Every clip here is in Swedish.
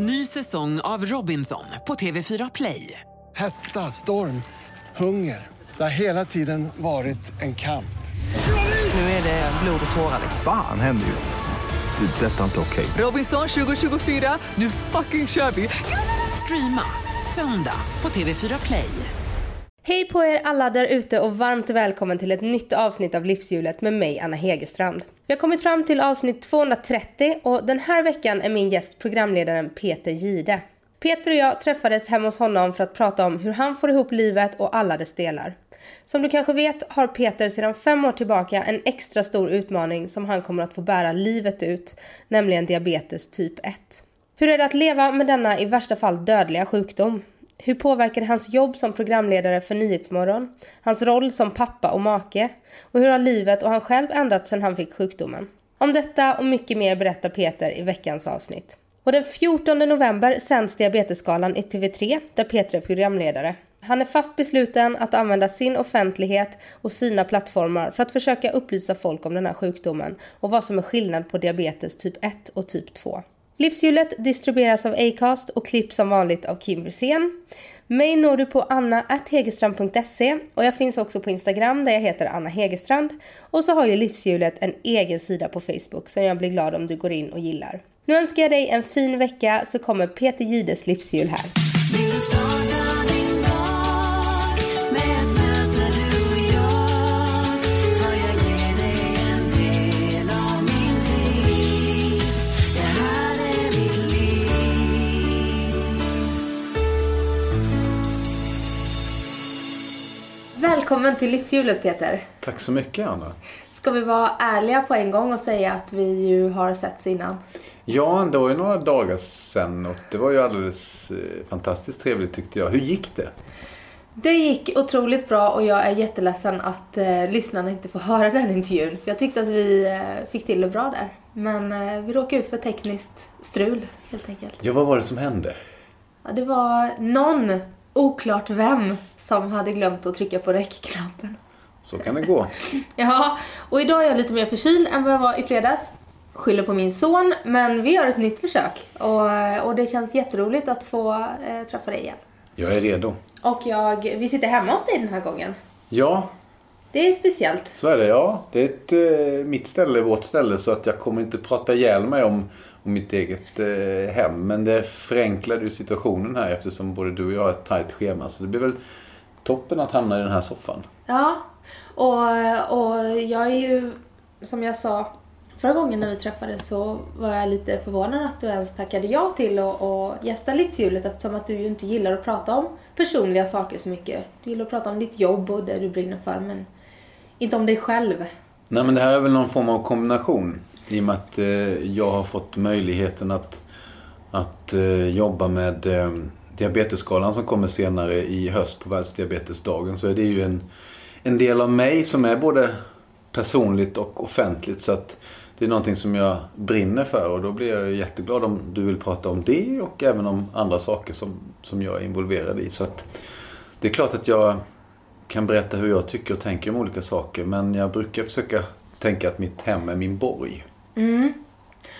Ny säsong av Robinson på TV4 Play. Hetta, storm, hunger. Det har hela tiden varit en kamp. Nu är det blod och tårar. Fan händer just nu. Det. är Detta är inte okej. Robinson 2024, nu fucking kör vi! Streama söndag på TV4 Play. Hej på er alla där ute och varmt välkommen till ett nytt avsnitt av Livshjulet med mig Anna Hegerstrand. Vi har kommit fram till avsnitt 230 och den här veckan är min gäst programledaren Peter Gide. Peter och jag träffades hemma hos honom för att prata om hur han får ihop livet och alla dess delar. Som du kanske vet har Peter sedan fem år tillbaka en extra stor utmaning som han kommer att få bära livet ut, nämligen diabetes typ 1. Hur är det att leva med denna i värsta fall dödliga sjukdom? Hur påverkar det hans jobb som programledare för Nyhetsmorgon? Hans roll som pappa och make? Och hur har livet och han själv ändrats sedan han fick sjukdomen? Om detta och mycket mer berättar Peter i veckans avsnitt. Och den 14 november sänds Diabetesgalan i TV3 där Peter är programledare. Han är fast besluten att använda sin offentlighet och sina plattformar för att försöka upplysa folk om den här sjukdomen och vad som är skillnad på diabetes typ 1 och typ 2. Livshjulet distribueras av Acast och klipps som vanligt av Kim Wirsén. Mig når du på anna.hegerstrand.se och jag finns också på Instagram där jag heter Anna Hegerstrand. Och så har ju Livshjulet en egen sida på Facebook som jag blir glad om du går in och gillar. Nu önskar jag dig en fin vecka så kommer Peter Gides livshjul här. Välkommen till livshjulet Peter. Tack så mycket Anna. Ska vi vara ärliga på en gång och säga att vi ju har setts innan? Ja, det var ju några dagar sedan och det var ju alldeles eh, fantastiskt trevligt tyckte jag. Hur gick det? Det gick otroligt bra och jag är jätteledsen att eh, lyssnarna inte får höra den intervjun. För jag tyckte att vi eh, fick till det bra där. Men eh, vi råkade ut för tekniskt strul helt enkelt. Ja, vad var det som hände? Ja, det var någon, oklart vem, som hade glömt att trycka på räckknappen. Så kan det gå. Ja, och idag är jag lite mer förkyld än vad jag var i fredags. Skyller på min son, men vi gör ett nytt försök. Och, och det känns jätteroligt att få eh, träffa dig igen. Jag är redo. Och jag, vi sitter hemma hos dig den här gången. Ja, Det är speciellt. så är det. Ja, det är ett, eh, mitt ställe, vårt ställe, så att jag kommer inte prata ihjäl mig om, om mitt eget eh, hem. Men det förenklade ju situationen här eftersom både du och jag har ett tajt schema. Så det blir väl toppen att hamna i den här soffan. Ja, och, och jag är ju, som jag sa förra gången när vi träffades så var jag lite förvånad att du ens tackade ja till att gästa Livshjulet eftersom att du ju inte gillar att prata om personliga saker så mycket. Du gillar att prata om ditt jobb och det du brinner för men inte om dig själv. Nej men det här är väl någon form av kombination. I och med att eh, jag har fått möjligheten att, att eh, jobba med eh, Diabetesgalan som kommer senare i höst på världsdiabetesdagen. Så är det ju en, en del av mig som är både personligt och offentligt. Så att det är någonting som jag brinner för och då blir jag jätteglad om du vill prata om det och även om andra saker som, som jag är involverad i. Så att det är klart att jag kan berätta hur jag tycker och tänker om olika saker men jag brukar försöka tänka att mitt hem är min borg. Mm.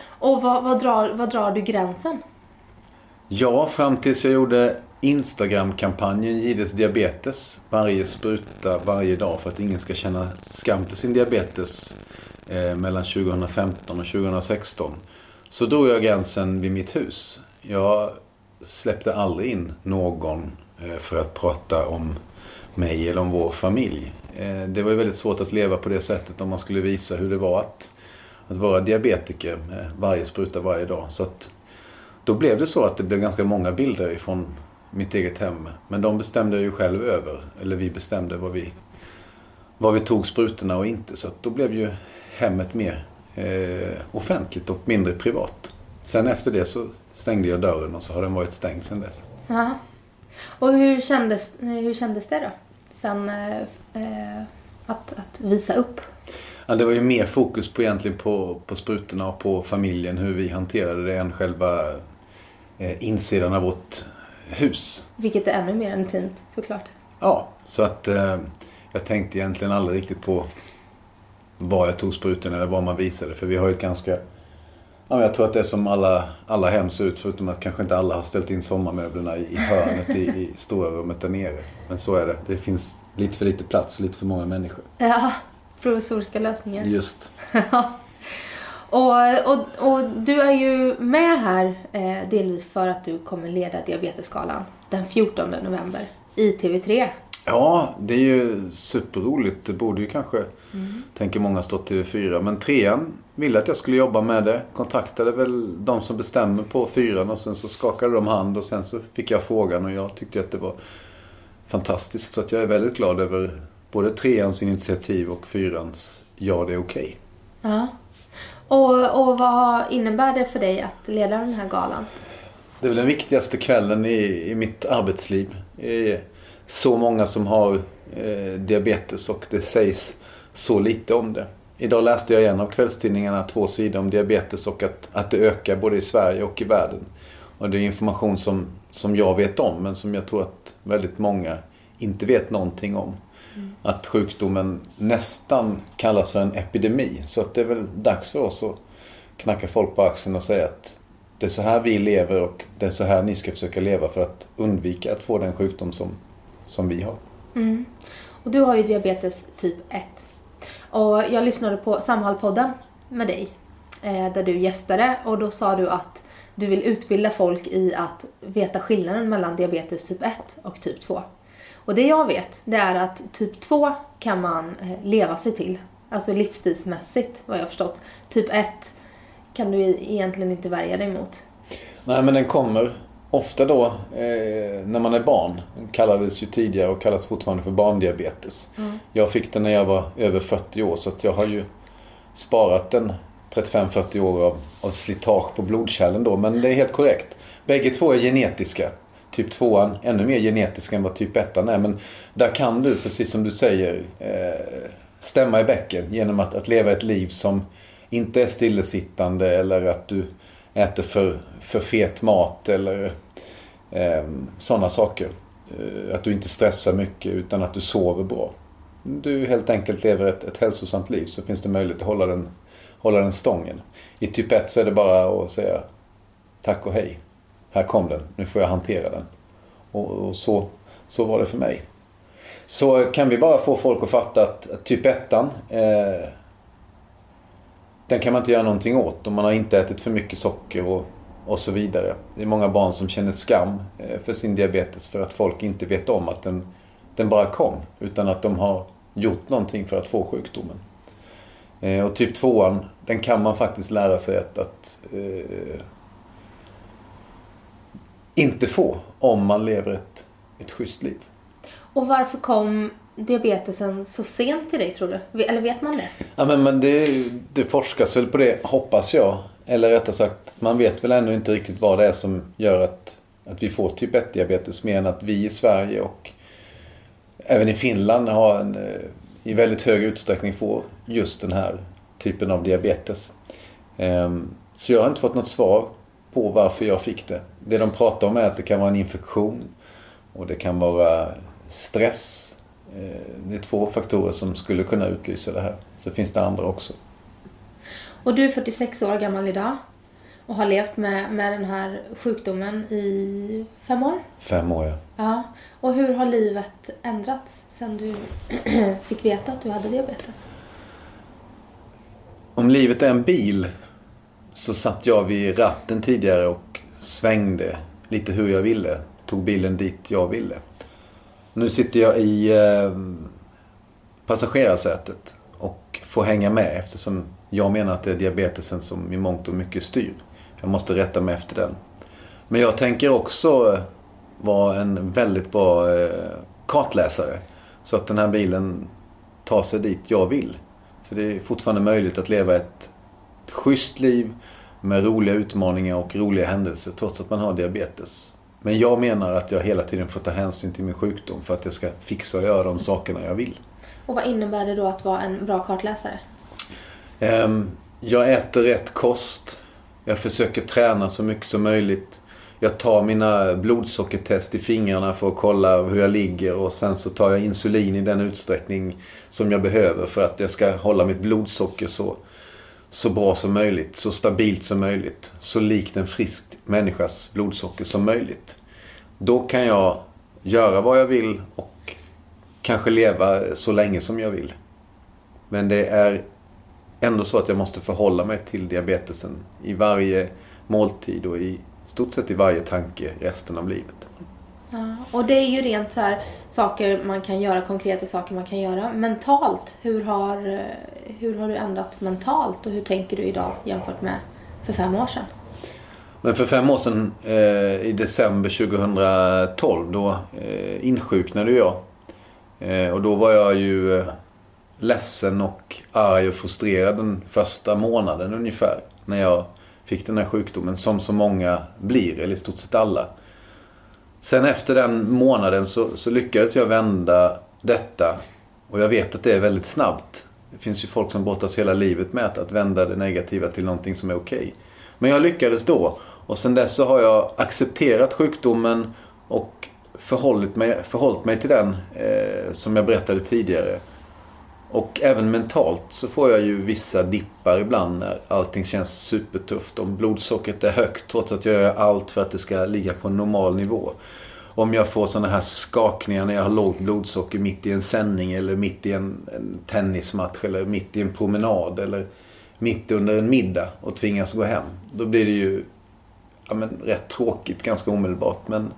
Och vad, vad, drar, vad drar du gränsen? Ja, fram tills jag gjorde Instagram-kampanjen Gides diabetes. Varje spruta varje dag för att ingen ska känna skam för sin diabetes eh, mellan 2015 och 2016. Så drog jag gränsen vid mitt hus. Jag släppte aldrig in någon eh, för att prata om mig eller om vår familj. Eh, det var ju väldigt svårt att leva på det sättet om man skulle visa hur det var att, att vara diabetiker med varje spruta varje dag. Så att då blev det så att det blev ganska många bilder ifrån mitt eget hem. Men de bestämde jag ju själv över. Eller vi bestämde vad vi, vad vi tog sprutorna och inte. Så att då blev ju hemmet mer eh, offentligt och mindre privat. Sen efter det så stängde jag dörren och så har den varit stängd sedan dess. Ja. Och hur kändes, hur kändes det då? Sen eh, eh, att, att visa upp? Ja, det var ju mer fokus på egentligen på, på sprutorna och på familjen, hur vi hanterade det än själva insidan av vårt hus. Vilket är ännu mer intimt såklart. Ja, så att eh, jag tänkte egentligen aldrig riktigt på var jag tog sprutorna eller vad man visade. För vi har ju ett ganska Ja, jag tror att det är som alla, alla hem ser ut förutom att kanske inte alla har ställt in sommarmöblerna i, i hörnet i, i stora rummet där nere. Men så är det. Det finns lite för lite plats, lite för många människor. Ja, provisoriska lösningar. Just. Och, och, och du är ju med här eh, delvis för att du kommer leda Diabetesgalan den 14 november i TV3. Ja, det är ju superroligt. Det borde ju kanske, tänker många, stå TV4. Men trean ville att jag skulle jobba med det. Kontaktade väl de som bestämmer på fyran och sen så skakade de hand och sen så fick jag frågan och jag tyckte att det var fantastiskt. Så att jag är väldigt glad över både treans initiativ och fyrans ja, det är okej. Ja. Och, och vad innebär det för dig att leda den här galan? Det är väl den viktigaste kvällen i, i mitt arbetsliv. Det är så många som har eh, diabetes och det sägs så lite om det. Idag läste jag i en av kvällstidningarna två sidor om diabetes och att, att det ökar både i Sverige och i världen. Och det är information som, som jag vet om men som jag tror att väldigt många inte vet någonting om. Att sjukdomen nästan kallas för en epidemi. Så att det är väl dags för oss att knacka folk på axeln och säga att det är så här vi lever och det är så här ni ska försöka leva för att undvika att få den sjukdom som, som vi har. Mm. Och du har ju diabetes typ 1. Och jag lyssnade på Samhallpodden med dig. Eh, där du gästade och då sa du att du vill utbilda folk i att veta skillnaden mellan diabetes typ 1 och typ 2. Och det jag vet, det är att typ 2 kan man eh, leva sig till. Alltså livsstilsmässigt, vad jag har förstått. Typ 1 kan du egentligen inte värja dig mot. Nej men den kommer ofta då eh, när man är barn. Den kallades ju tidigare och kallas fortfarande för barndiabetes. Jag fick den när jag var över 40 år så jag har ju sparat den 35-40 år av, av slitage på blodkärlen då. Men det är helt korrekt. Bägge två är genetiska. Typ 2 ännu mer genetisk än vad typ 1 är. Men där kan du, precis som du säger, eh, stämma i bäcken genom att, att leva ett liv som inte är stillasittande eller att du äter för, för fet mat eller eh, sådana saker. Eh, att du inte stressar mycket utan att du sover bra. Du helt enkelt lever ett, ett hälsosamt liv så finns det möjlighet att hålla den, hålla den stången. I typ 1 så är det bara att säga tack och hej. Här kom den, nu får jag hantera den. Och, och så, så var det för mig. Så kan vi bara få folk att fatta att, att typ 1 eh, den kan man inte göra någonting åt om man har inte ätit för mycket socker och, och så vidare. Det är många barn som känner skam eh, för sin diabetes för att folk inte vet om att den, den bara kom. Utan att de har gjort någonting för att få sjukdomen. Eh, och typ 2 den kan man faktiskt lära sig att, att eh, inte få om man lever ett, ett schysst liv. Och varför kom diabetesen så sent till dig tror du? Eller vet man det? Ja, men, men det, det forskas väl på det, hoppas jag. Eller rättare sagt, man vet väl ännu inte riktigt vad det är som gör att, att vi får typ 1-diabetes. Mer än att vi i Sverige och även i Finland har en, eh, i väldigt hög utsträckning får just den här typen av diabetes. Ehm, Så jag har inte fått något svar på varför jag fick det. Det de pratar om är att det kan vara en infektion och det kan vara stress. Eh, Det är två faktorer som skulle kunna utlysa det här. Så finns det andra också. Och du är 46 år gammal idag och har levt med, med den här sjukdomen i fem år. Fem år ja. Ja. Och hur har livet ändrats sen du fick veta att du hade diabetes? Om livet är en bil så satt jag vid ratten tidigare och svängde lite hur jag ville. Tog bilen dit jag ville. Nu sitter jag i eh, passagerarsätet och får hänga med eftersom jag menar att det är diabetesen som i mångt och mycket styr. Jag måste rätta mig efter den. Men jag tänker också eh, vara en väldigt bra eh, kartläsare. Så att den här bilen tar sig dit jag vill. För det är fortfarande möjligt att leva ett schysst liv med roliga utmaningar och roliga händelser trots att man har diabetes. Men jag menar att jag hela tiden får ta hänsyn till min sjukdom för att jag ska fixa och göra de sakerna jag vill. Och vad innebär det då att vara en bra kartläsare? Ehm, Jag äter rätt kost. Jag försöker träna så mycket som möjligt. Jag tar mina blodsockertest i fingrarna för att kolla hur jag ligger och sen så tar jag insulin i den utsträckning som jag behöver för att jag ska hålla mitt blodsocker så, så bra som möjligt, så stabilt som möjligt, så likt en frisk människas blodsocker som möjligt. Då kan jag göra vad jag vill och kanske leva så länge som jag vill. Men det är ändå så att jag måste förhålla mig till diabetesen i varje måltid och i stort sett i varje tanke resten av livet. Ja, och det är ju rent så här saker man kan göra, konkreta saker man kan göra. Mentalt, hur har, hur har du ändrat mentalt och hur tänker du idag jämfört med för fem år sedan? Men för fem år sedan, eh, i december 2012, då eh, insjuknade jag. Eh, och då var jag ju eh, ledsen och arg och frustrerad den första månaden ungefär. När jag fick den här sjukdomen, som så många blir, eller i stort sett alla. Sen efter den månaden så, så lyckades jag vända detta. Och jag vet att det är väldigt snabbt. Det finns ju folk som brottas hela livet med att, att vända det negativa till någonting som är okej. Men jag lyckades då. Och sen dess så har jag accepterat sjukdomen och förhållit mig, förhållit mig till den eh, som jag berättade tidigare. Och även mentalt så får jag ju vissa dippar ibland när allting känns supertufft. Om blodsockret är högt trots att jag gör allt för att det ska ligga på en normal nivå. Om jag får sådana här skakningar när jag har lågt blodsocker mitt i en sändning eller mitt i en, en tennismatch eller mitt i en promenad eller mitt under en middag och tvingas gå hem. Då blir det ju ja, men, rätt tråkigt ganska omedelbart. Men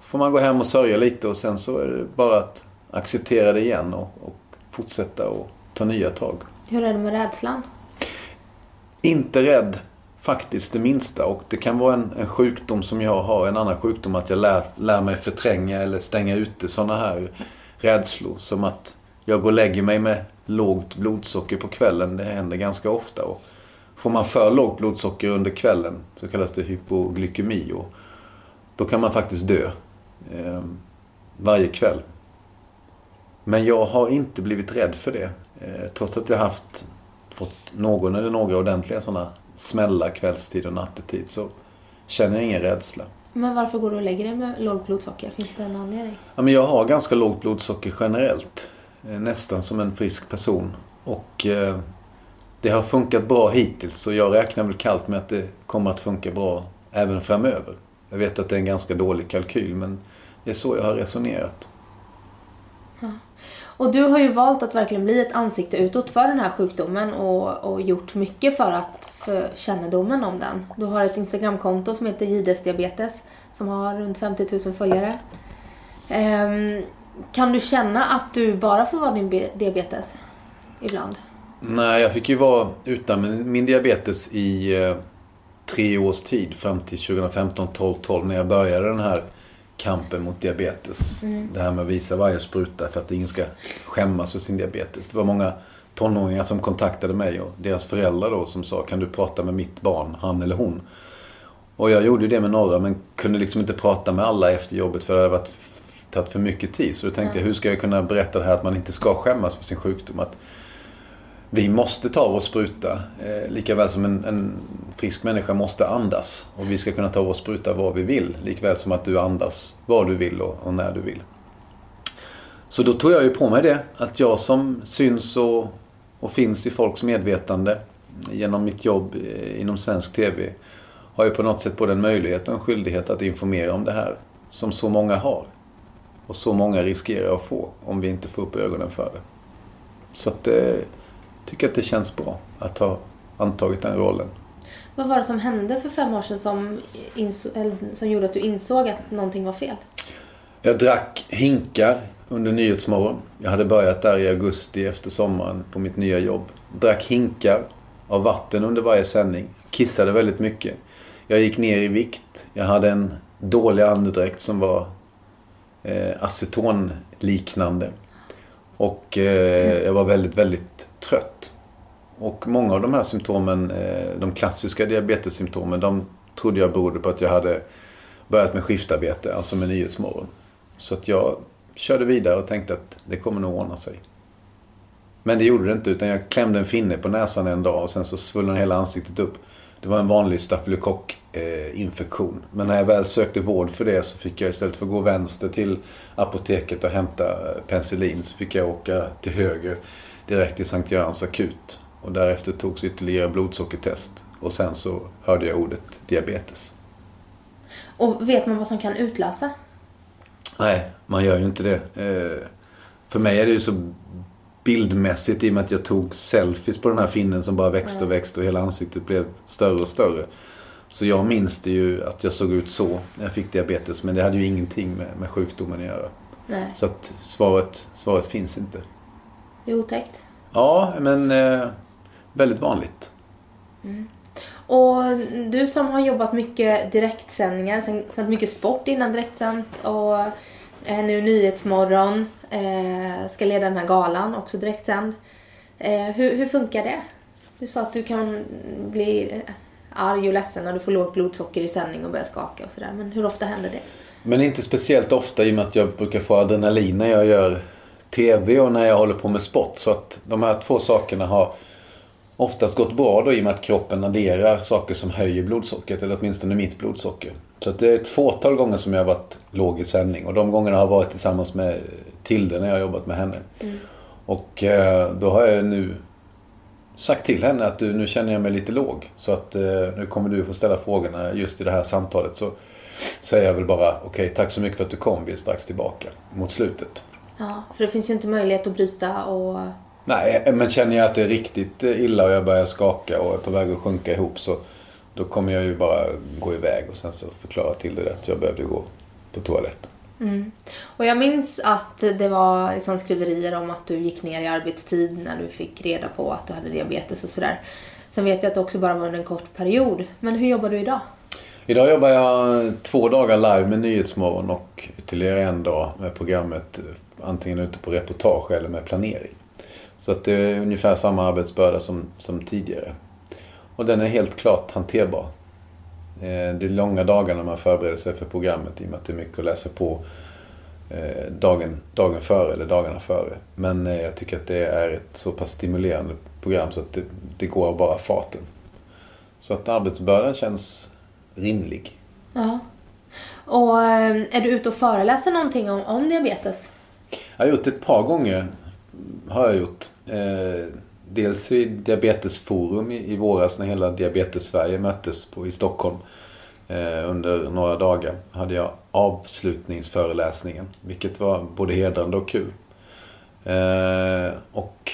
får man gå hem och sörja lite och sen så är det bara att acceptera det igen och, och fortsätta och ta nya tag. Hur är det med rädslan? Inte rädd faktiskt det minsta och det kan vara en, en sjukdom som jag har, en annan sjukdom att jag lär, lär mig förtränga eller stänga ute sådana här rädslor. Som att jag går och lägger mig med lågt blodsocker på kvällen. Det händer ganska ofta. Och får man för lågt blodsocker under kvällen så kallas det hypoglykemi. Och då kan man faktiskt dö eh, varje kväll. Men jag har inte blivit rädd för det. Eh, trots att jag haft, fått någon eller några ordentliga sådana smällar kvällstid och nattetid så känner jag ingen rädsla. Men varför går du och lägger dig med lågt blodsocker? Finns det en anledning? Ja, men jag har ganska lågt blodsocker generellt. Eh, Nästan som en frisk person. Och eh, det har funkat bra hittills och jag räknar väl kallt med att det kommer att funka bra även framöver. Jag vet att det är en ganska dålig kalkyl men det är så jag har resonerat. Och du har ju valt att verkligen bli ett ansikte utåt för den här sjukdomen och, och gjort mycket för att för kännedomen om den. Du har ett Instagramkonto som heter Jides Diabetes som har runt 50 000 följare. Um, kan du känna att du bara får vara din diabetes ibland? Nej, jag fick ju vara utan min, min diabetes i eh, tre års tid fram till 2015, 12, 12 när jag började den här kampen mot diabetes. Det här med att visa varje spruta för att ingen ska skämmas för sin diabetes. Det var många tonåringar som kontaktade mig och deras föräldrar då som sa kan du prata med mitt barn, han eller hon? Och jag gjorde ju det med några men kunde liksom inte prata med alla efter jobbet för det hade varit tagit för mycket tid. Så då tänkte jag hur ska jag kunna berätta det här att man inte ska skämmas för sin sjukdom? Att vi måste ta vår spruta. Eh, lika väl som en, en frisk människa måste andas. Och vi ska kunna ta vår spruta var vi vill. Likväl som att du andas var du vill och, och när du vill. Så då tog jag ju på mig det. Att jag som syns och, och finns i folks medvetande genom mitt jobb eh, inom svensk TV har ju på något sätt både en möjlighet och en skyldighet att informera om det här. Som så många har. Och så många riskerar att få om vi inte får upp ögonen för det. Så att eh, tycker att det känns bra att ha antagit den rollen. Vad var det som hände för fem år sedan som, som gjorde att du insåg att någonting var fel? Jag drack hinkar under Nyhetsmorgon. Jag hade börjat där i augusti efter sommaren på mitt nya jobb. Drack hinkar av vatten under varje sändning. Kissade väldigt mycket. Jag gick ner i vikt. Jag hade en dålig andedräkt som var eh, acetonliknande. Och eh, jag var väldigt, väldigt trött. Och många av de här symptomen, eh, de klassiska diabetessymptomen, de trodde jag berodde på att jag hade börjat med skiftarbete, alltså med Nyhetsmorgon. Så att jag körde vidare och tänkte att det kommer nog ordna sig. Men det gjorde det inte utan jag klämde en finne på näsan en dag och sen så svullnade hela ansiktet upp. Det var en vanlig stafylokockinfektion. Men när jag väl sökte vård för det så fick jag istället för att gå vänster till apoteket och hämta eh, penicillin så fick jag åka till höger direkt till Sankt Görans akut. Och därefter togs ytterligare blodsockertest. Och sen så hörde jag ordet diabetes. Och vet man vad som kan utlösa? Nej, man gör ju inte det. Eh, för mig är det ju så bildmässigt i och med att jag tog selfies på den här finnen som bara växte och växte och hela ansiktet blev större och större. Så jag minns det ju att jag såg ut så när jag fick diabetes. Men det hade ju ingenting med, med sjukdomen att göra. Nej, Så att svaret, svaret finns inte. Det är otäckt. Ja, men eh, väldigt vanligt. Och du som har jobbat mycket direktsändningar, sänt mycket sport innan direktsänt och eh, nu Nyhetsmorgon, eh, ska leda den här galan, också direktsänd. Eh, hur, hur funkar det? Du sa att du kan bli eh, arg och ledsen när du får lågt blodsocker i sändning och börjar skaka och sådär. Men hur ofta händer det? Men inte speciellt ofta i och med att jag brukar få adrenalin när jag gör TV och när jag håller på med sport. Så att de här två sakerna har oftast gått bra då i och med att kroppen adderar saker som höjer blodsockret. Eller åtminstone mitt blodsocker. Så att det är ett fåtal gånger som jag har varit låg i sändning. Och de gångerna har varit tillsammans med Tilde när jag har jobbat med henne. Och eh, då har jag nu sagt till henne att du, nu känner jag mig lite låg. Så att eh, nu kommer du få ställa frågorna just i det här samtalet. Så säger jag väl bara okej, tack så mycket för att du kom. Vi är strax tillbaka mot slutet. Ja, för det finns ju inte möjlighet att bryta och... Nej, men känner jag att det är riktigt illa och jag börjar skaka och är på väg att sjunka ihop så då kommer jag ju bara gå iväg och sen så förklara till det att jag behövde gå på toaletten. Och jag minns att det var liksom skriverier om att du gick ner i arbetstid när du fick reda på att du hade diabetes och sådär. Sen vet jag att det också bara var under en kort period. Men hur jobbar du idag? Idag jobbar jag två dagar live med Nyhetsmorgon och ytterligare en dag med programmet antingen ute på reportage eller med planering. Så att det är ungefär samma arbetsbörda som, som tidigare. Och den är helt klart hanterbar. Eh, det är långa dagar när man förbereder sig för programmet i och med att det är mycket att läsa på eh, dagen, dagen före eller dagarna före. Men eh, jag tycker att det är ett så pass stimulerande program så att det, det går av bara farten. Så att arbetsbördan känns rimlig. Ja. Och är du ute och föreläser någonting om, om diabetes? Jag har gjort det ett par gånger. Har jag gjort. Eh, dels i Diabetesforum i, i våras när hela Diabetes-Sverige möttes på, i Stockholm. Eh, under några dagar hade jag avslutningsföreläsningen. Vilket var både hedrande och kul. Eh, och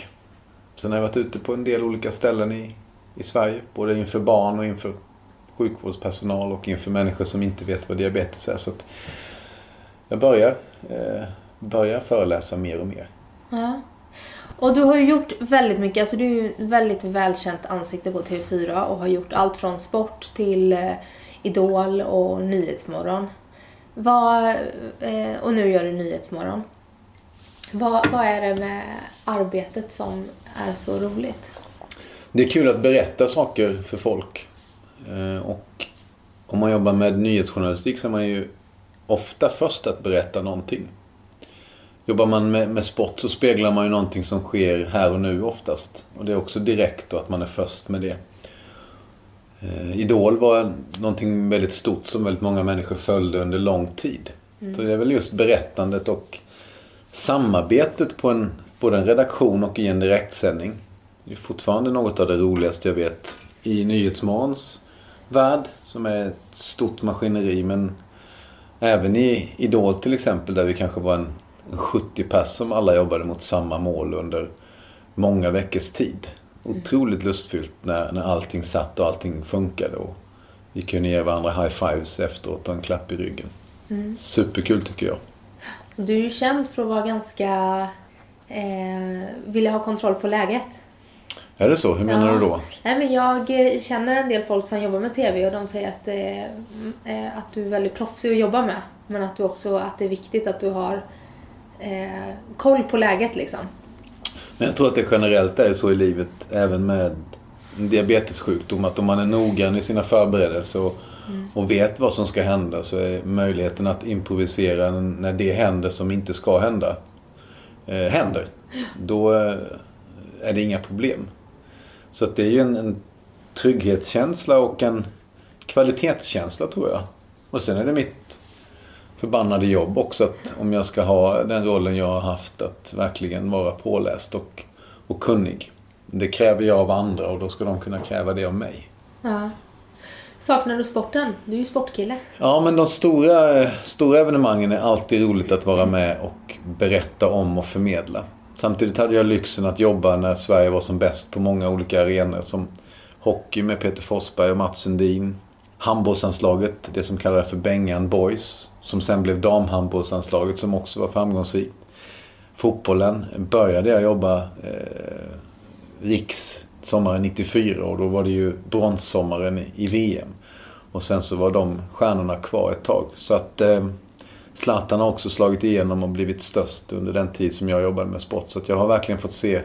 sen har jag varit ute på en del olika ställen i, i Sverige. Både inför barn och inför sjukvårdspersonal och inför människor som inte vet vad diabetes är. Så att jag börjar, eh, börjar föreläsa mer och mer. Ja. Och du har ju gjort väldigt mycket, alltså du är ju ett väldigt välkänt ansikte på TV4 och har gjort allt från sport till eh, Idol och Nyhetsmorgon. Vad, eh, och nu gör du Nyhetsmorgon. Vad, vad är det med arbetet som är så roligt? Det är kul att berätta saker för folk. Eh, Och om man jobbar med nyhetsjournalistik så är man ju ofta först att berätta någonting. Jobbar man med, med sport så speglar man ju någonting som sker här och nu oftast. Och det är också direkt och att man är först med det. Eh, Idol var någonting väldigt stort som väldigt många människor följde under lång tid. Så det är väl just berättandet och samarbetet på en, både en redaktion och i en direktsändning. Det är fortfarande något av det roligaste jag vet i Nyhetsmorgons värld som är ett stort maskineri men även i Idol till exempel där vi kanske var en 70 pers som alla jobbade mot samma mål under många veckors tid. Otroligt lustfyllt när, när allting satt och allting funkade och vi kunde ge varandra high-fives efteråt och en klapp i ryggen. Superkul tycker jag. Du är ju känd för att vara ganska... Eh, vilja ha kontroll på läget. Är det så? Hur menar Ja. du då? Nej, men jag eh, känner en del folk som jobbar med TV och de säger att, eh, eh, att du är väldigt proffsig att jobba med. Men att du också att det är viktigt att du har eh, koll på läget liksom. Men jag tror att det generellt är så i livet även med diabetessjukdom att om man är noggrann i sina förberedelser och, och vet vad som ska hända så är möjligheten att improvisera när det händer som inte ska hända eh, händer. Då eh, är det inga problem. Så att det är ju en, en trygghetskänsla och en kvalitetskänsla tror jag. Och sen är det mitt förbannade jobb också att om jag ska ha den rollen jag har haft att verkligen vara påläst och, och kunnig. det kräver jag av andra och då ska de kunna kräva det av mig. Ja. Saknar du sporten? Du är ju sportkille. Ja, men de stora, stora evenemangen är alltid roligt att vara med och berätta om och förmedla. Samtidigt hade jag lyxen att jobba när Sverige var som bäst på många olika arenor som hockey med Peter Forsberg och Mats Sundin. Handbollslandslaget, det som kallades för Bengan Boys, som sen blev damhandbollslandslaget som också var framgångsrikt. Fotbollen började jag jobba eh, riks sommaren 94 och då var det ju bronssommaren i- VM. Och sen så var de stjärnorna kvar ett tag. Så att eh, Zlatan har också slagit igenom och blivit störst under den tid som jag jobbade med sport. Så att jag har verkligen fått se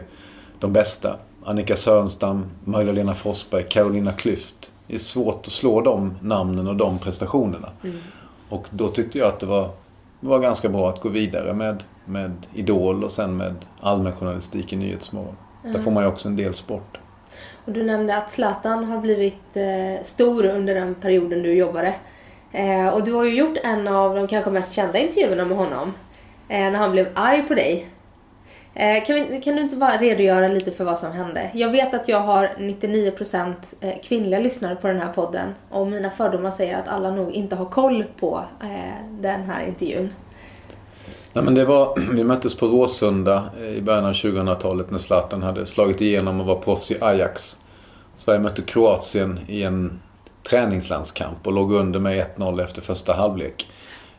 de bästa. Annika Sörenstam, Magdalena Forsberg, Carolina Klüft. Det är svårt att slå de namnen och de prestationerna. Mm. Och då tyckte jag att det var, var ganska bra att gå vidare med, med Idol och sen med allmänjournalistik i Nyhetsmorgon. Där får man ju också en del sport. Och du nämnde att Zlatan har blivit eh, stor under den perioden du jobbade. Eh, och du har ju gjort en av de kanske mest kända intervjuerna med honom. Eh, när han blev arg på dig. Eh, kan, vi, kan du inte bara redogöra lite för vad som hände? Jag vet att jag har 99% eh, kvinnliga lyssnare på den här podden. Och mina fördomar säger att alla nog inte har koll på eh, den här intervjun. Nej, men det var, vi möttes på Råsunda i början av 2000-talet när Zlatan hade slagit igenom och var proffs i Ajax. Sverige mötte Kroatien i en träningslandskamp och låg under med 1-0 efter första halvlek.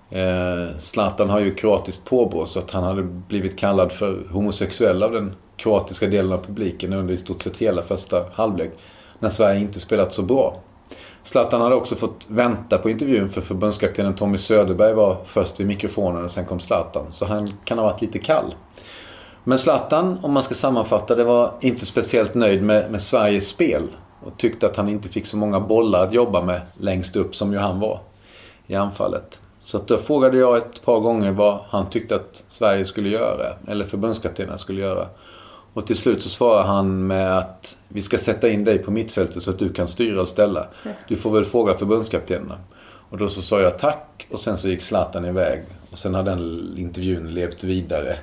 Eh, Zlatan har ju kroatiskt påbrå så att han hade blivit kallad för homosexuell av den kroatiska delen av publiken under i stort sett hela första halvlek. När Sverige inte spelat så bra. Zlatan hade också fått vänta på intervjun för förbundskaptenen Tommy Söderberg var först vid mikrofonen och sen kom Zlatan. Så han kan ha varit lite kall. Men Zlatan, om man ska sammanfatta det, var inte speciellt nöjd med, med Sveriges spel. Och tyckte att han inte fick så många bollar att jobba med längst upp som ju han var i anfallet. Så att då frågade jag ett par gånger vad han tyckte att Sverige skulle göra. Eller förbundskaptenen skulle göra. Och till slut så svarade han med att vi ska sätta in dig på mittfältet så att du kan styra och ställa. Du får väl fråga förbundskaptenerna. Och då så sa jag tack och sen så gick Zlatan iväg. Och sen har den intervjun levt vidare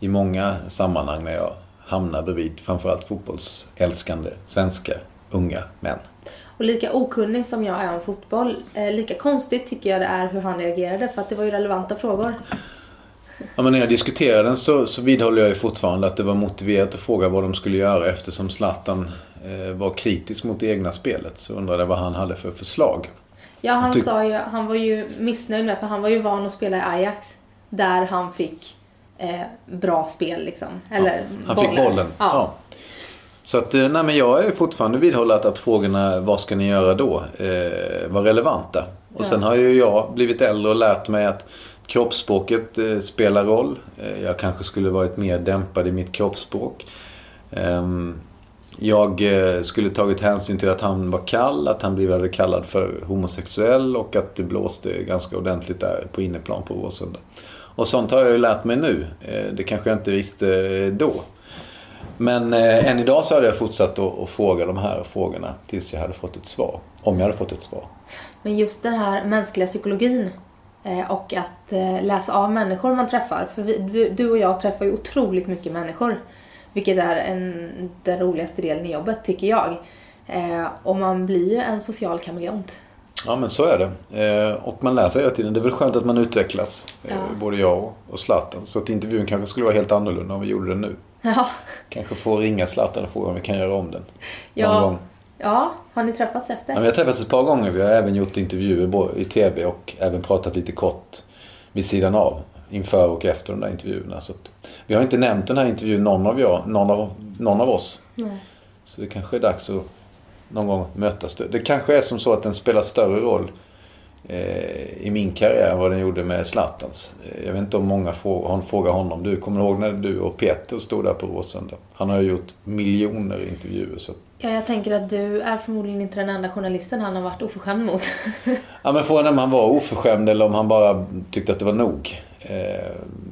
i många sammanhang när jag hamnar bredvid framförallt fotbollsälskande svenska unga män. Och lika okunnig som jag är om fotboll, eh, lika konstigt tycker jag det är hur han reagerade för att det var ju relevanta frågor. Ja, men när jag diskuterar den så, så vidhåller jag ju fortfarande att det var motiverat att fråga vad de skulle göra eftersom Zlatan eh, var kritisk mot det egna spelet. Så undrade jag vad han hade för förslag. Ja, han tyck- sa ju, han var ju missnöjd med för han var ju van att spela i Ajax. Där han fick eh, bra spel liksom. Eller Han fick bollen. Ja. Ja. Så att, eh, nej men jag är fortfarande vidhållet att, frågorna vad ska ni göra då eh, var relevanta. Och Ja. sen har ju jag blivit äldre och lärt mig att kroppsspråket eh, spelar roll. Eh, jag kanske skulle varit mer dämpad i mitt kroppsspråk. Ehm, jag eh, skulle tagit hänsyn till att han var kall, att han blev kallad för homosexuell och att det blåste ganska ordentligt där på inneplan på Råsunda. Och sånt har jag ju lärt mig nu. Eh, Det kanske jag inte visste då. Men eh, än idag så hade jag fortsatt att, att fråga de här frågorna tills jag hade fått ett svar. Om jag hade fått ett svar. Men just den här mänskliga psykologin eh, och att eh, läsa av människor man träffar. För vi, du, och jag träffar ju otroligt mycket människor. Vilket är en, den roligaste delen i jobbet tycker jag. Eh, och man blir ju en social kameleont. Ja men så är det. Eh, och man lär sig hela tiden. Det är väl skönt att man utvecklas. Eh, Ja. Både jag och, och Zlatan. Så att intervjun kanske skulle vara helt annorlunda om vi gjorde den nu. Ja. Kanske få ringa Zlatan och fråga om vi kan göra om den. Någon Ja. gång. ja, har ni träffats efter? Ja, vi har träffats ett par gånger. Vi har även gjort intervjuer i TV och även pratat lite kort vid sidan av. Inför och efter de där intervjuerna. Så vi har inte nämnt den här intervjun någon av, jag, någon av, någon av oss. Nej. Så det kanske är dags att någon gång mötas. Det, kanske är som så att den spelar större roll i min karriär vad den gjorde med Zlatans. Eh, Jag vet inte om många frågar, frågar honom. Du kommer ihåg när du och Peter stod där på Råsunda? Han har ju gjort miljoner intervjuer. Så. Ja, jag tänker att du är förmodligen inte den enda journalisten han har varit oförskämd mot. Ja, men frågan är om han var oförskämd eller om han bara tyckte att det var nog. Eh,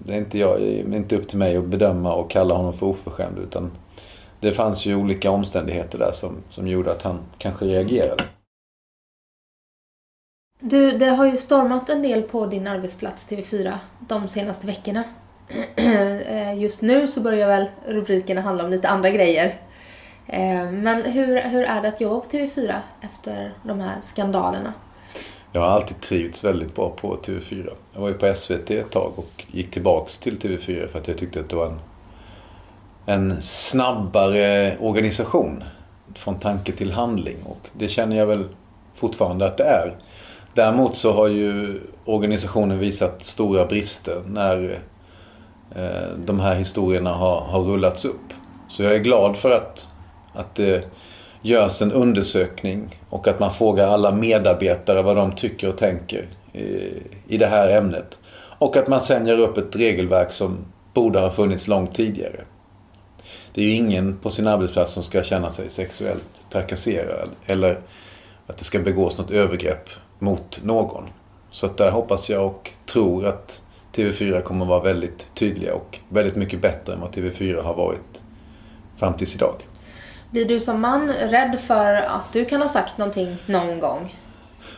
det är inte, jag, är inte upp till mig att bedöma och kalla honom för oförskämd. Utan det fanns ju olika omständigheter där som, som gjorde att han kanske reagerade. Du, det har ju stormat en del på din arbetsplats TV4 de senaste veckorna. Eh, just nu så börjar väl rubrikerna handla om lite andra grejer. Eh, men hur, hur är det att jobba på TV4 efter de här skandalerna? Jag har alltid trivts väldigt bra på TV4. Jag var ju på SVT ett tag och gick tillbaks till TV4 för att jag tyckte att det var en, en snabbare organisation. Från tanke till handling. Och det känner jag väl fortfarande att det är. Däremot så har ju organisationen visat stora brister när eh, de här historierna har, har rullats upp. Så jag är glad för att, att det görs en undersökning och att man frågar alla medarbetare vad de tycker och tänker i, i det här ämnet. Och att man sen gör upp ett regelverk som borde ha funnits långt tidigare. Det är ju ingen på sin arbetsplats som ska känna sig sexuellt trakasserad eller att det ska begås något övergrepp mot någon. Så att där hoppas jag och tror att TV4 kommer att vara väldigt tydliga och väldigt mycket bättre än vad TV4 har varit fram tills idag. Blir du som man rädd för att du kan ha sagt någonting någon gång?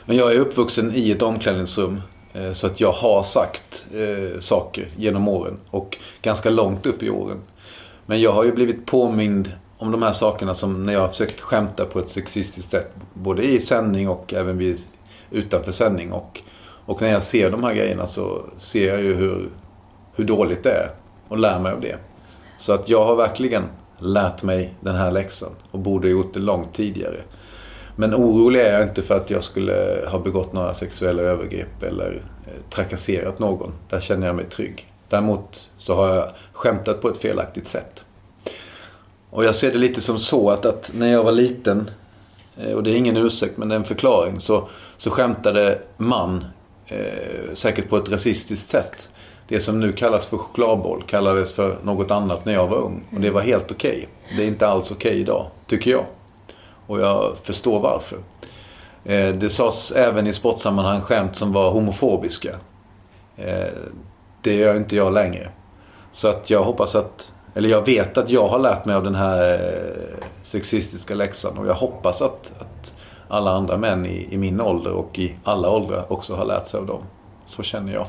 Men jag är uppvuxen i ett omklädningsrum eh, så att jag har sagt eh, saker genom åren och ganska långt upp i åren. Men jag har ju blivit påmind om de här sakerna som när jag har försökt skämta på ett sexistiskt sätt. Både i sändning och även vid, utanför sändning. Och, och när jag ser de här grejerna så ser jag ju hur, hur dåligt det är och lär mig av det. Så att jag har verkligen lärt mig den här läxan och borde ha gjort det långt tidigare. Men orolig är jag inte för att jag skulle ha begått några sexuella övergrepp eller eh, trakasserat någon. Där känner jag mig trygg. Däremot så har jag skämtat på ett felaktigt sätt. Och jag ser det lite som så att, att när jag var liten, eh, och det är ingen ursäkt men det är en förklaring, så, så skämtade man eh, säkert på ett rasistiskt sätt. Det som nu kallas för chokladboll kallades för något annat när jag var ung. Och det var helt okej. Det är inte alls okej idag, tycker jag. Och jag förstår varför. Eh, det sades även i sportsammanhang skämt som var homofobiska. Eh, det gör inte jag längre. Så att jag hoppas att, eller jag vet att jag har lärt mig av den här eh, sexistiska läxan. Och jag hoppas att, att alla andra män i, i min ålder och i alla åldrar också har lärt sig av dem. Så känner jag.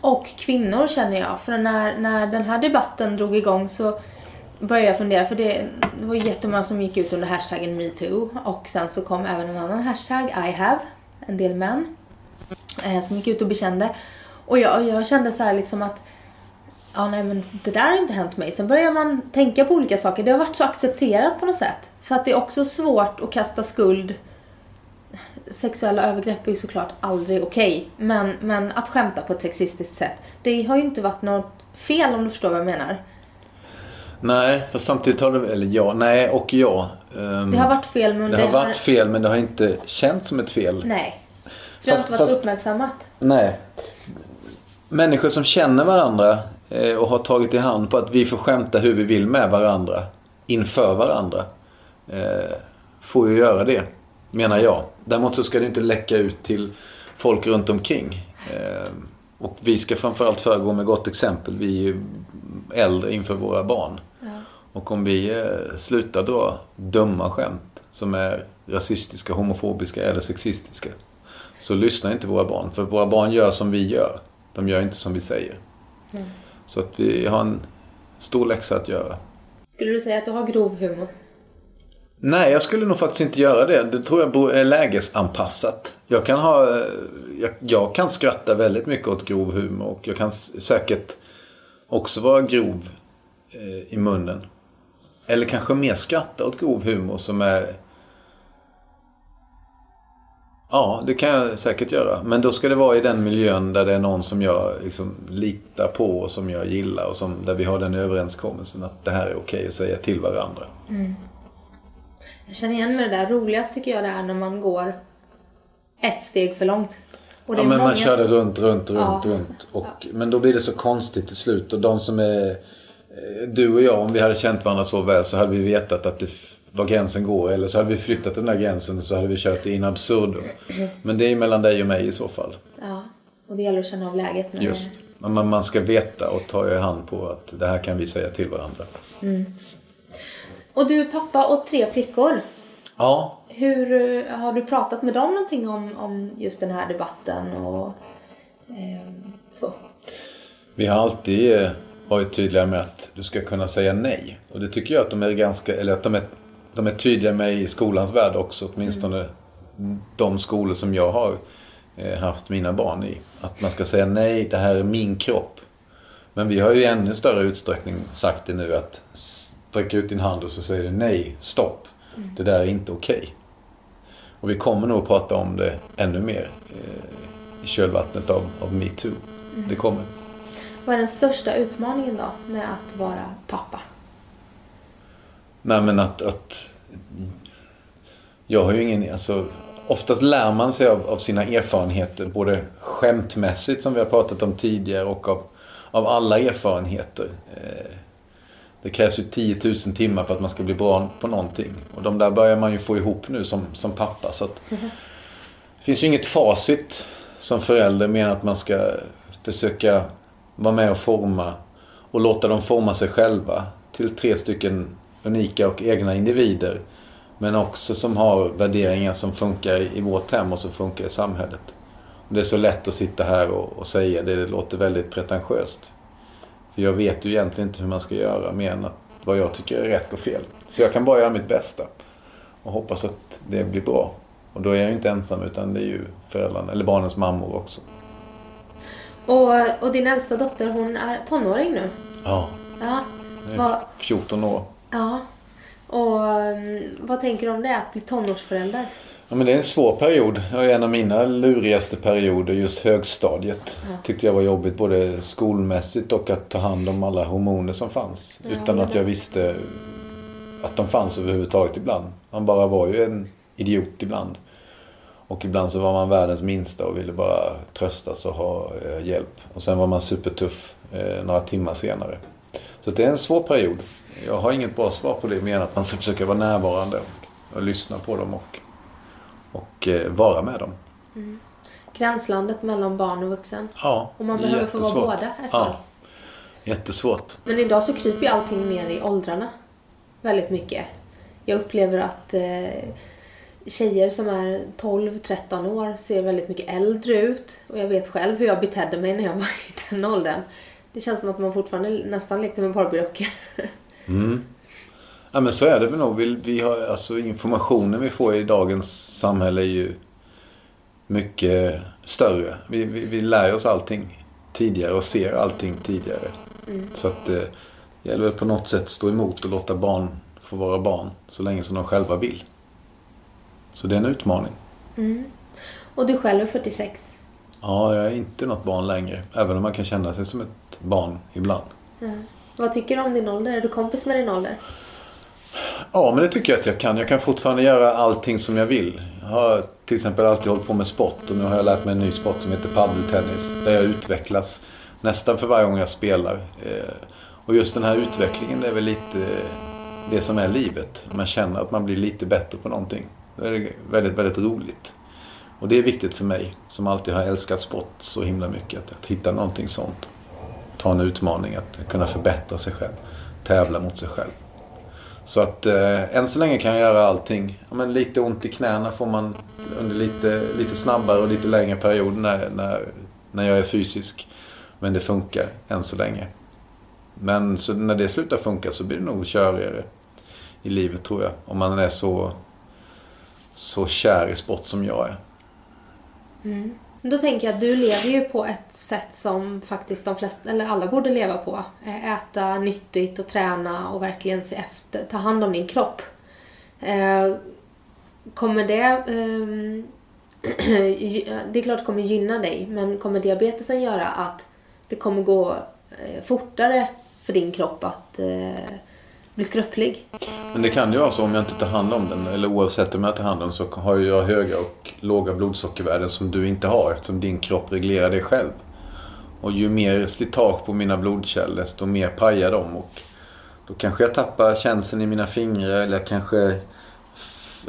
Och kvinnor känner jag. För när, när den här debatten drog igång så började jag fundera. För det, det var jättemånga som gick ut under hashtaggen metoo. Och sen så kom även en annan hashtag, I have. En del män. Eh, som gick ut och bekände. Och jag, jag kände så här liksom att Ja, nej men det där har inte hänt mig. Sen börjar man tänka på olika saker. Det har varit så accepterat på något sätt. Så att det är också svårt att kasta skuld. Sexuella övergrepp är ju såklart aldrig okej. Men, men att skämta på ett sexistiskt sätt. Det har ju inte varit något fel om du förstår vad jag menar. Nej, för samtidigt har det, eller ja, nej och ja. Ehm, Det har varit fel men det har varit fel men det har inte känts som ett fel. Nej. Det har Fast- inte varit fast- uppmärksammat. Nej. Människor som känner varandra eh, och har tagit i hand på att vi får skämta hur vi vill med varandra. Inför varandra. Eh, får ju göra det, menar jag. Däremot så ska det inte läcka ut till folk runt omkring. Eh, och vi ska framförallt föregå med gott exempel. Vi är ju äldre inför våra barn. Och om vi eh, slutar dra dumma skämt som är rasistiska, homofobiska eller sexistiska. Så lyssnar inte våra barn. För våra barn gör som vi gör. De gör inte som vi säger. Så att vi har en stor läxa att göra. Skulle du säga att du har grov humor? Nej, jag skulle nog faktiskt inte göra det. Det tror jag är lägesanpassat. Jag kan, ha, eh, jag, jag kan skratta väldigt mycket åt grov humor och jag kan säkert också vara grov eh, i munnen. Eller kanske mer skratta åt grov humor som är... Ja, det kan jag säkert göra. Men då ska det vara i den miljön där det är någon som jag liksom litar på och som jag gillar och som, där vi har den överenskommelsen att det här är okej att säga till varandra. Mm. Jag känner igen mig det där. Roligast tycker jag det är när man går ett steg för långt. Ja, men man kör det runt, runt, runt, Ja. runt. Och, Men då blir det så konstigt till slut. Och de som är... eh, Du och jag, om vi hade känt varandra så väl så hade vi vetat att det var gränsen går. Eller så hade vi flyttat den där gränsen och så hade vi kört in absurdum. Men det är mellan dig och mig i så fall. Ja, och det gäller att känna av läget. När Just. Men man- ska veta och ta i hand på att det här kan vi säga till varandra. Och du är pappa och tre flickor. Ja, Hur eh, Har du pratat med dem någonting om, om just den här debatten och ehm, så? Vi har alltid eh, varit tydliga med att du ska kunna säga nej. Och det tycker jag att de är ganska, eller att de är de är tydliga med i skolans värld också. Åtminstone de skolor som jag har eh, haft mina barn i. Att man ska säga nej, det här är min kropp. Men vi har ju i ännu större utsträckning sagt det nu att sträcka ut din hand och så säger du nej, stopp. Det där är inte okej. Och vi kommer nog att prata om det ännu mer eh, i kölvattnet av, av metoo. Det kommer. Vad är den största utmaningen då med att vara pappa? Nej men att, att jag har ju ingen, alltså oftast lär man sig av, av sina erfarenheter både skämtmässigt som vi har pratat om tidigare och av, av alla erfarenheter. Eh, det krävs ju 10 000 timmar för att man ska bli bra på någonting. Och de där börjar man ju få ihop nu som, som pappa. Så att, det finns ju inget facit som förälder men att man ska försöka vara med och forma och låta dem forma sig själva till tre stycken unika och egna individer. Men också som har värderingar som funkar i vårt hem och som funkar i samhället. Och det är så lätt att sitta här och, och säga det, det låter väldigt pretentiöst. För jag vet ju egentligen inte hur man ska göra mer än att vad jag tycker är rätt och fel. Så jag kan bara göra mitt bästa. Och hoppas att det blir bra. Och då är jag ju inte ensam utan det är ju föräldrarna, eller barnens mammor också. Och, och din äldsta dotter, hon är tonåring nu. Ja, Ja. Vad, 14 år. ja. Och mm, vad tänker du om det, att bli tonårsförälder? Ja, men det är en svår period. Det är en av mina lurigaste perioder, just högstadiet. Tyckte jag var jobbigt både skolmässigt och att ta hand om alla hormoner som fanns. utan att jag visste att de fanns överhuvudtaget ibland. Man bara var ju en idiot ibland. Och ibland så var man världens minsta och ville bara tröstas och ha eh, hjälp. Och sen var man supertuff eh, några timmar senare. Så det är en svår period. Jag har inget bra svar på det mer än att man ska försöka vara närvarande och, och lyssna på dem och, och eh, vara med dem. Gränslandet mellan barn och vuxen. Ja, Och man behöver få vara jättesvårt. båda ett tag. Ja, jättesvårt. Men idag så kryper ju allting mer i åldrarna. Väldigt mycket. Jag upplever att eh, tjejer som är 12-13 år ser väldigt mycket äldre ut. Och jag vet själv hur jag betedde mig när jag var i den åldern. Det känns som att man fortfarande nästan lekte med barbiedockor. Ja men så är det väl nog. Vi, vi har, alltså, informationen vi får i dagens samhälle är ju mycket större. Vi, vi, vi lär oss allting tidigare och ser allting tidigare. Så att eh, det gäller väl på något sätt stå emot och låta barn få vara barn så länge som de själva vill. Så det är en utmaning. Och du själv är 46. Ja, jag är inte något barn längre. Även om man kan känna sig som ett barn ibland. Vad tycker du om din ålder? Är du kompis med din ålder? Ja, men det tycker jag att jag kan. Jag kan fortfarande göra allting som jag vill. Jag har till exempel alltid hållit på med sport och nu har jag lärt mig en ny sport som heter paddeltennis. Där jag utvecklas nästan för varje gång jag spelar. Eh, och just den här utvecklingen det är väl lite eh, det som är livet. Man känner att man blir lite bättre på någonting. Det är väldigt, väldigt roligt. Och det är viktigt för mig som alltid har älskat sport så himla mycket. Att, att hitta någonting sånt. Ta en utmaning, att kunna förbättra sig själv. Tävla mot sig själv. Så att eh, än så länge kan jag göra allting. Ja, men lite ont i knäna får man under lite, lite snabbare och lite längre period när, när, när jag är fysisk. Men det funkar än så länge. Men så när det slutar funka så blir det nog körigare i livet tror jag. Om man är så, så kär i sport som jag är. Mm. Då tänker jag att du lever ju på ett sätt som faktiskt de flesta, eller alla borde leva på. Eh, äta nyttigt och träna och verkligen se efter, ta hand om din kropp. Eh, kommer det... Ehm, det är klart det kommer gynna dig, men kommer diabetesen göra att det kommer gå eh, fortare för din kropp att blir skröplig? Men det kan ju vara så om jag inte tar hand om den. Eller oavsett om jag tar hand om den så har jag höga och låga blodsockervärden som du inte har. Eftersom din kropp reglerar det själv. Och ju mer slitage på mina blodkärl desto mer pajar de. Och då kanske jag tappar känseln i mina fingrar eller jag kanske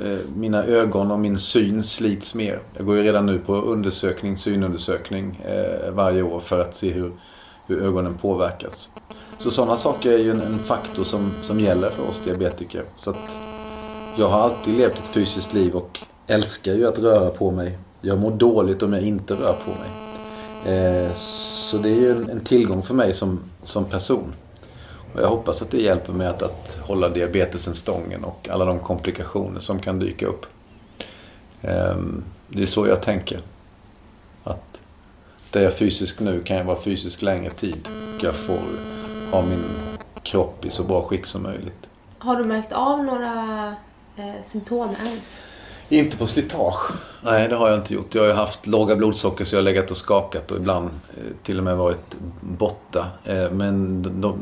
eh, mina ögon och min syn slits mer. Jag går ju redan nu på undersökning, synundersökning eh, varje år för att se hur, hur ögonen påverkas. Så sådana saker är ju en, en faktor som, som gäller för oss diabetiker. Så att jag har alltid levt ett fysiskt liv och älskar ju att röra på mig. Jag mår dåligt om jag inte rör på mig. Eh, så det är ju en, en tillgång för mig som, som person. Och jag hoppas att det hjälper mig att, att hålla diabetesen stången och alla de komplikationer som kan dyka upp. Ehm, det är så jag tänker. Där jag är fysisk nu kan jag vara fysisk längre tid. Jag får ha min kropp i så bra skick som möjligt. Har du märkt av några eh, symptom än? Inte på slitage. Nej, det har jag inte gjort. Jag har haft låga blodsocker så jag har legat och skakat och ibland eh, till och med varit borta. Eh, men de, de,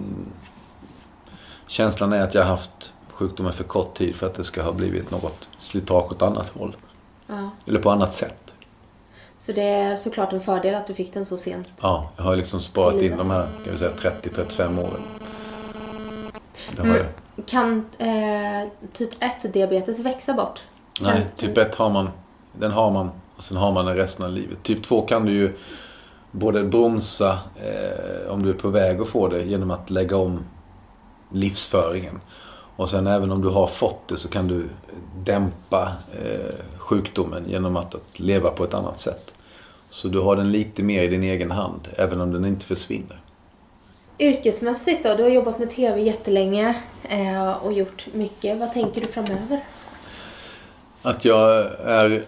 känslan är att jag har haft sjukdomen för kort tid för att det ska ha blivit något slitage åt annat håll. Ja. Eller på annat sätt. Så det är såklart en fördel att du fick den så sent. Ja, jag har liksom sparat in de här kan vi säga, 30-35 åren. Det har Mm. jag. Kan eh, typ 1-diabetes växa bort? Nej, typ 1 har man. Den har man och sen har man den resten av livet. Typ 2 kan du ju både bromsa eh, om du är på väg att få det genom att lägga om livsföringen. Och sen även om du har fått det så kan du dämpa eh, sjukdomen genom att, att leva på ett annat sätt. Så du har den lite mer i din egen hand, även om den inte försvinner. Yrkesmässigt då? Du har jobbat med TV jättelänge eh, och gjort mycket. Vad tänker du framöver? Att jag är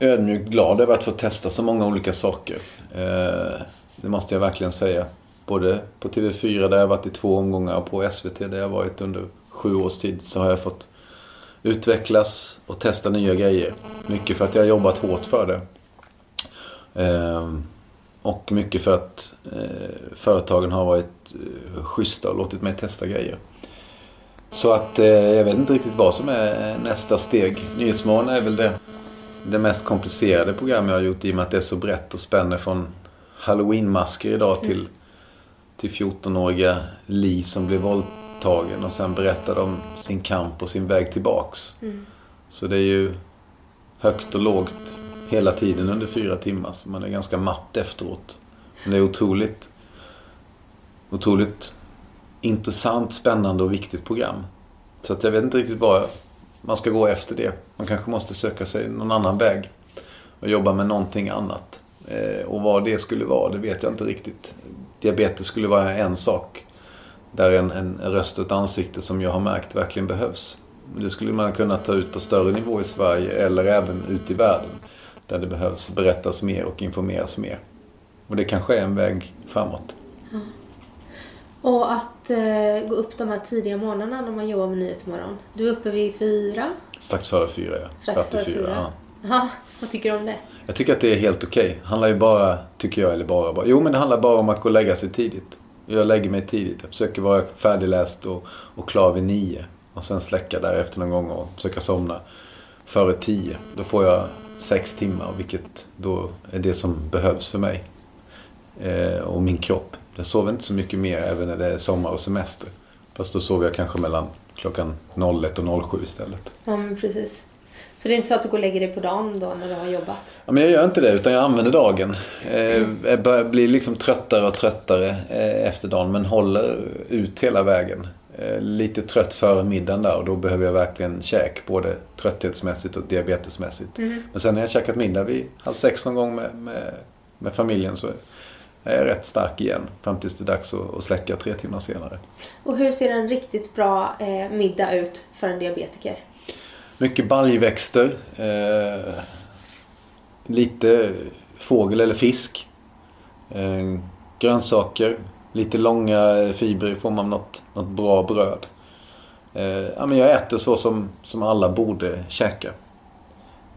ödmjukt glad över att få testa så många olika saker. Eh, det måste jag verkligen säga. Både på TV4 där jag varit i två omgångar och på SVT där jag varit under sju års tid så har jag fått utvecklas och testa nya grejer. Mycket för att jag har jobbat hårt för det. Ehm, och mycket för att eh, företagen har varit eh, schyssta och låtit mig testa grejer. Så att eh, jag vet inte riktigt vad som är nästa steg. Nyhetsmorgon är väl det, det mest komplicerade program jag har gjort i och med att det är så brett och spänner från halloweenmasker idag till, till 14-åriga Li som blir våldtagen och sen berättar om sin kamp och sin väg tillbaks. Så det är ju högt och lågt hela tiden under fyra timmar så man är ganska matt efteråt. Men det är otroligt, otroligt intressant, spännande och viktigt program. Så att jag vet inte riktigt vad man ska gå efter det. Man kanske måste söka sig någon annan väg och jobba med någonting annat. Eh, och vad det skulle vara, det vet jag inte riktigt. Diabetes skulle vara en sak. Där en, en röst och ett ansikte som jag har märkt verkligen behövs. Det skulle man kunna ta ut på större nivå i Sverige eller även ut i världen. Där det behövs berättas mer och informeras mer. Och det kanske är en väg framåt. Och att eh, gå upp de här tidiga morgnarna när man jobbar med Nyhetsmorgon. Du är uppe vid fyra. Strax före fyra, ja. Strax före fyra, fyra. Ja. Jaha, vad tycker du om det? Jag tycker att det är helt okej. Det handlar ju bara, tycker jag, eller bara, bara. Jo men det handlar bara om att gå och lägga sig tidigt. Jag lägger mig tidigt. Jag försöker vara färdigläst och, och klar vid nio. Och sen släcka därefter någon gång och försöka somna före tio. Då får jag sex timmar, vilket då är det som behövs för mig. Eh, och min kropp. Jag sover inte så mycket mer även när det är sommar och semester. Fast då sover jag kanske mellan klockan 01 och 07 istället. Ja, men precis. Så det är inte så att du går och lägger dig på dagen då när du har jobbat? Ja, men jag gör inte det utan jag använder dagen. Eh, jag börjar bli liksom tröttare och tröttare eh, efter dagen men håller ut hela vägen. Eh, lite trött före middagen där och då behöver jag verkligen käk. Både trötthetsmässigt och diabetesmässigt. Men sen när jag käkat middag vid halv sex någon gång med, med, med familjen så är jag rätt stark igen. Fram tills det är dags att, att släcka tre timmar senare. Och hur ser en riktigt bra eh, middag ut för en diabetiker? Mycket baljväxter. Eh, lite fågel eller fisk. Eh, grönsaker. Lite långa fibrer i form av något, något bra bröd. Eh, ja, men jag äter så som, som alla borde käka.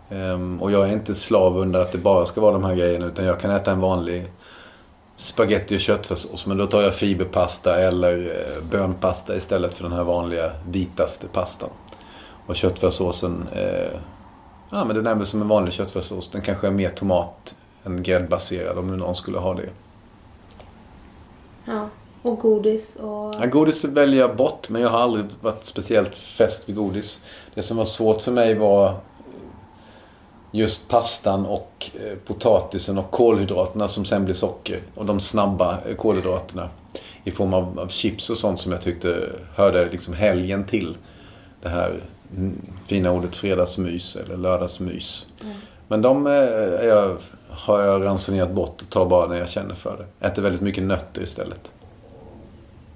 Eh, och jag är inte slav under att det bara ska vara de här grejerna utan jag kan äta en vanlig spaghetti och köttfärssås. Men då tar jag fiberpasta eller eh, bönpasta istället för den här vanliga vitaste pastan. Och köttfärssåsen, eh, ja men den är väl som en vanlig köttfärssås. Den kanske är mer tomat än gräddbaserad om nu någon skulle ha det. Ja. Och godis och... Ja, godis väljer jag bort men jag har aldrig varit speciellt fäst vid godis. Det som var svårt för mig var just pastan och eh, potatisen och kolhydraterna som sen blir socker. Och de snabba eh, kolhydraterna i form av, av chips och sånt som jag tyckte hörde liksom helgen till. Det här fina ordet fredagsmys eller lördagsmys. Men de eh, jag, har jag ransonerat bort och tar bara när jag känner för det. Äter väldigt mycket nötter istället.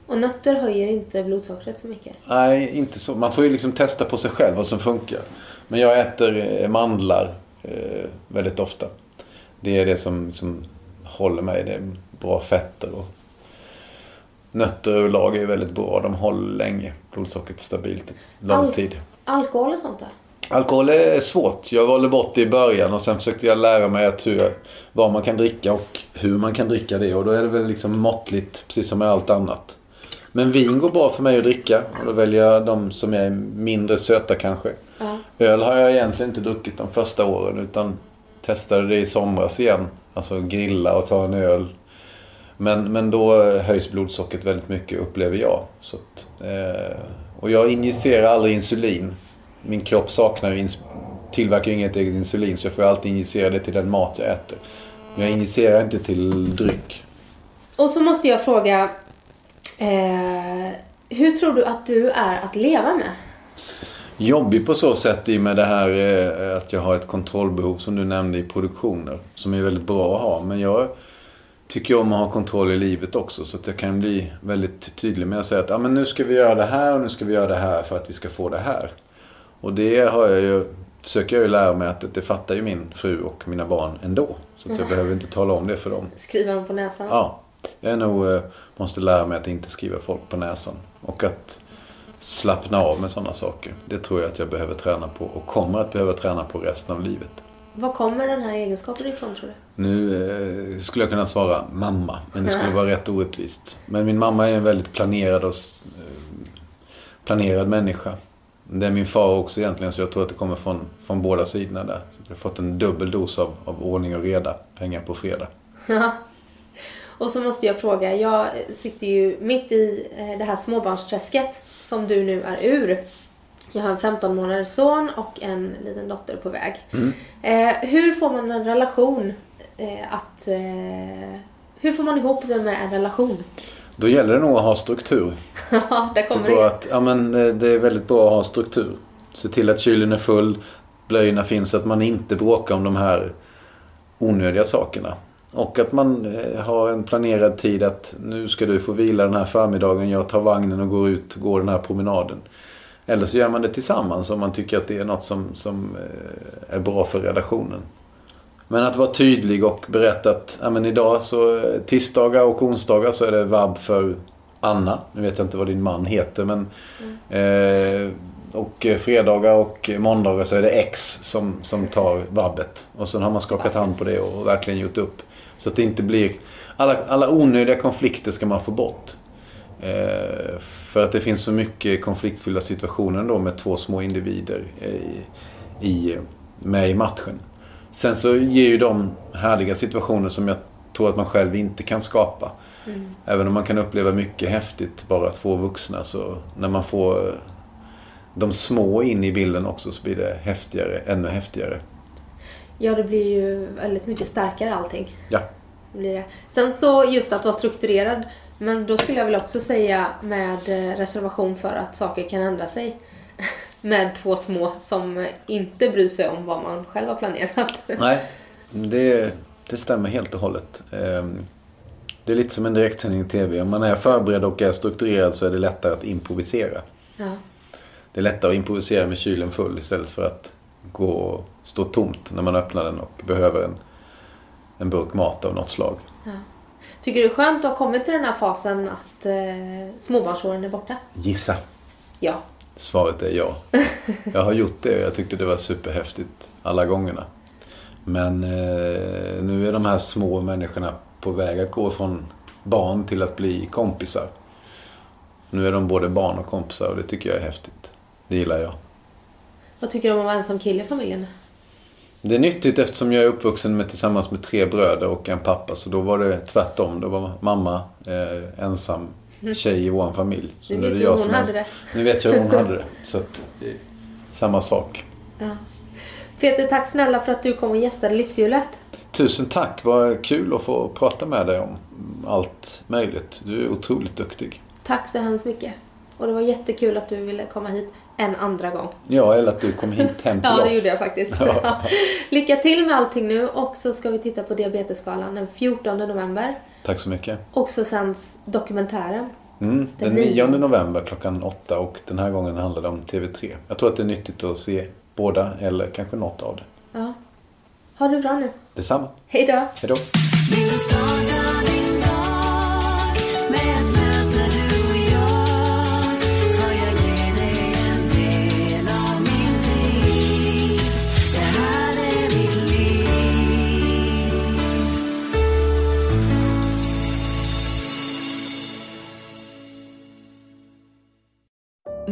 Och nötter höjer inte blodsockret så mycket. Nej, inte så. Man får ju liksom testa på sig själv vad som funkar. Men jag äter eh, mandlar eh, väldigt ofta. Det är det som, som håller mig. Det är bra fetter och nötter överlag är väldigt bra. De håller länge. Blodsockret stabilt lång Al- tid. Alkohol och sånt då? Alkohol är svårt. Jag valde bort det i början och sen försökte jag lära mig att hur, vad man kan dricka och hur man kan dricka det. Och då är det väl liksom måttligt, precis som med allt annat. Men vin går bra för mig att dricka. Och då väljer jag de som är mindre söta kanske. Ja. Öl har jag egentligen inte druckit de första åren utan testade det i somras igen. Alltså grilla och ta en öl. Men, men då höjs blodsockret väldigt mycket upplever jag. Så att, eh, och jag injicerar aldrig insulin. Min kropp saknar ju tillverkar ju inget eget insulin så jag får alltid injicera det till den mat jag äter. Men jag injicerar inte till dryck. Och så måste jag fråga. Eh, hur tror du att du är att leva med? Jobbig på så sätt i och med det här eh, att jag har ett kontrollbehov som du nämnde i produktioner. Som är väldigt bra att ha. Men jag tycker om att ha kontroll i livet också. Så att jag kan bli väldigt tydlig med att säga att ah, men nu ska vi göra det här och nu ska vi göra det här för att vi ska få det här. Och det har jag ju, försöker jag ju lära mig att det fattar ju min fru och mina barn ändå. Så att jag behöver inte tala om det för dem. Skriva dem på näsan? Ja, jag nog, eh, måste lära mig att inte skriva folk på näsan. Och att slappna av med sådana saker. Det tror jag att jag behöver träna på och kommer att behöva träna på resten av livet. Var kommer den här egenskapen ifrån tror du? Nu eh, skulle jag kunna svara mamma, men det skulle vara rätt orättvist. Men min mamma är en väldigt planerad och eh, planerad människa. Det är min far också egentligen, så jag tror att det kommer från, från båda sidorna där. Så jag har fått en dubbel dos av, av ordning och reda, pengar på fredag. Och så måste jag fråga, jag sitter ju mitt i eh, det här småbarnsträsket som du nu är ur. Jag har en 15 månaders son och en liten dotter på väg. Eh, hur får man en relation eh, att... Eh, hur får man ihop det med en relation? Då gäller det nog att ha struktur. Ja, där Det kommer är, bra det. att, ja, men det är väldigt bra att ha struktur. Se till att kylen är full, blöjorna finns, att man inte bråkar om de här onödiga sakerna. Och att man har en planerad tid att nu ska du få vila den här förmiddagen, jag tar vagnen och går ut och går den här promenaden. Eller så gör man det tillsammans om man tycker att det är något som, som eh, är bra för relationen. Men att vara tydlig och berätta att ja, men idag så eh, tisdagar och onsdagar så är det vab för Anna. Nu vet jag inte vad din man heter men eh, och eh, fredagar och måndagar så är det X som, som tar vabbet. Och sen har man skakat hand på det och verkligen gjort upp. Så att det inte blir... Alla, alla onödiga konflikter ska man få bort. Eh, för att det finns så mycket konfliktfyllda situationer då med två små individer i, i, med i matchen. Sen så ger ju de härliga situationer som jag tror att man själv inte kan skapa. Även om man kan uppleva mycket häftigt, bara två vuxna, så när man får eh, de små in i bilden också så blir det häftigare, ännu häftigare. Ja, det blir ju väldigt mycket starkare allting. Ja, blir det. Sen så just att vara strukturerad. Men då skulle jag väl också säga med eh, reservation för att saker kan ändra sig. Med två små som inte bryr sig om vad man själv har planerat. nej, det, det stämmer helt och hållet. Ehm, Det är lite som en direktsändning i TV. Om man är förberedd och är strukturerad så är det lättare att improvisera. Ja. Det är lättare att improvisera med kylen full istället för att gå och stå tomt när man öppnar den och behöver en, en burk mat av något slag. Tycker du det är skönt att ha kommit till den här fasen att eh, småbarnsåren är borta? Gissa. Ja. Svaret är ja. Jag har gjort det och jag tyckte det var superhäftigt alla gångerna. Men eh, nu är de här små människorna på väg att gå från barn till att bli kompisar. Nu är de både barn och kompisar och det tycker jag är häftigt. Det gillar jag. Vad tycker du om att vara ensam kille i familjen? Det är nyttigt eftersom jag är uppvuxen med, tillsammans med tre bröder och en pappa. Så då var det tvärtom. Då var mamma eh, ensam tjej i vår familj. Så Nu vet jag hur hon hade det. Nu vet jag hur hon hade det. Så att, är samma sak. Ja. Peter, tack snälla för att du kom och gästade Livshjulet. Tusen tack. Vad kul att få prata med dig om allt möjligt. Du är otroligt duktig. Tack så hemskt mycket. Och det var jättekul att du ville komma hit en andra gång. Ja, eller att du kom hit hem till Ja, oss. det gjorde jag faktiskt. Ja. Lycka till med allting nu och så ska vi titta på Diabetesskalan den 14 november. Tack så mycket. Och så sänds dokumentären Mm, den nionde. 9 november klockan åtta och den här gången handlar det om TV3. Jag tror att det är nyttigt att se båda eller kanske något av det. Ja. Ha det bra nu. Detsamma. Hej då. Hej då.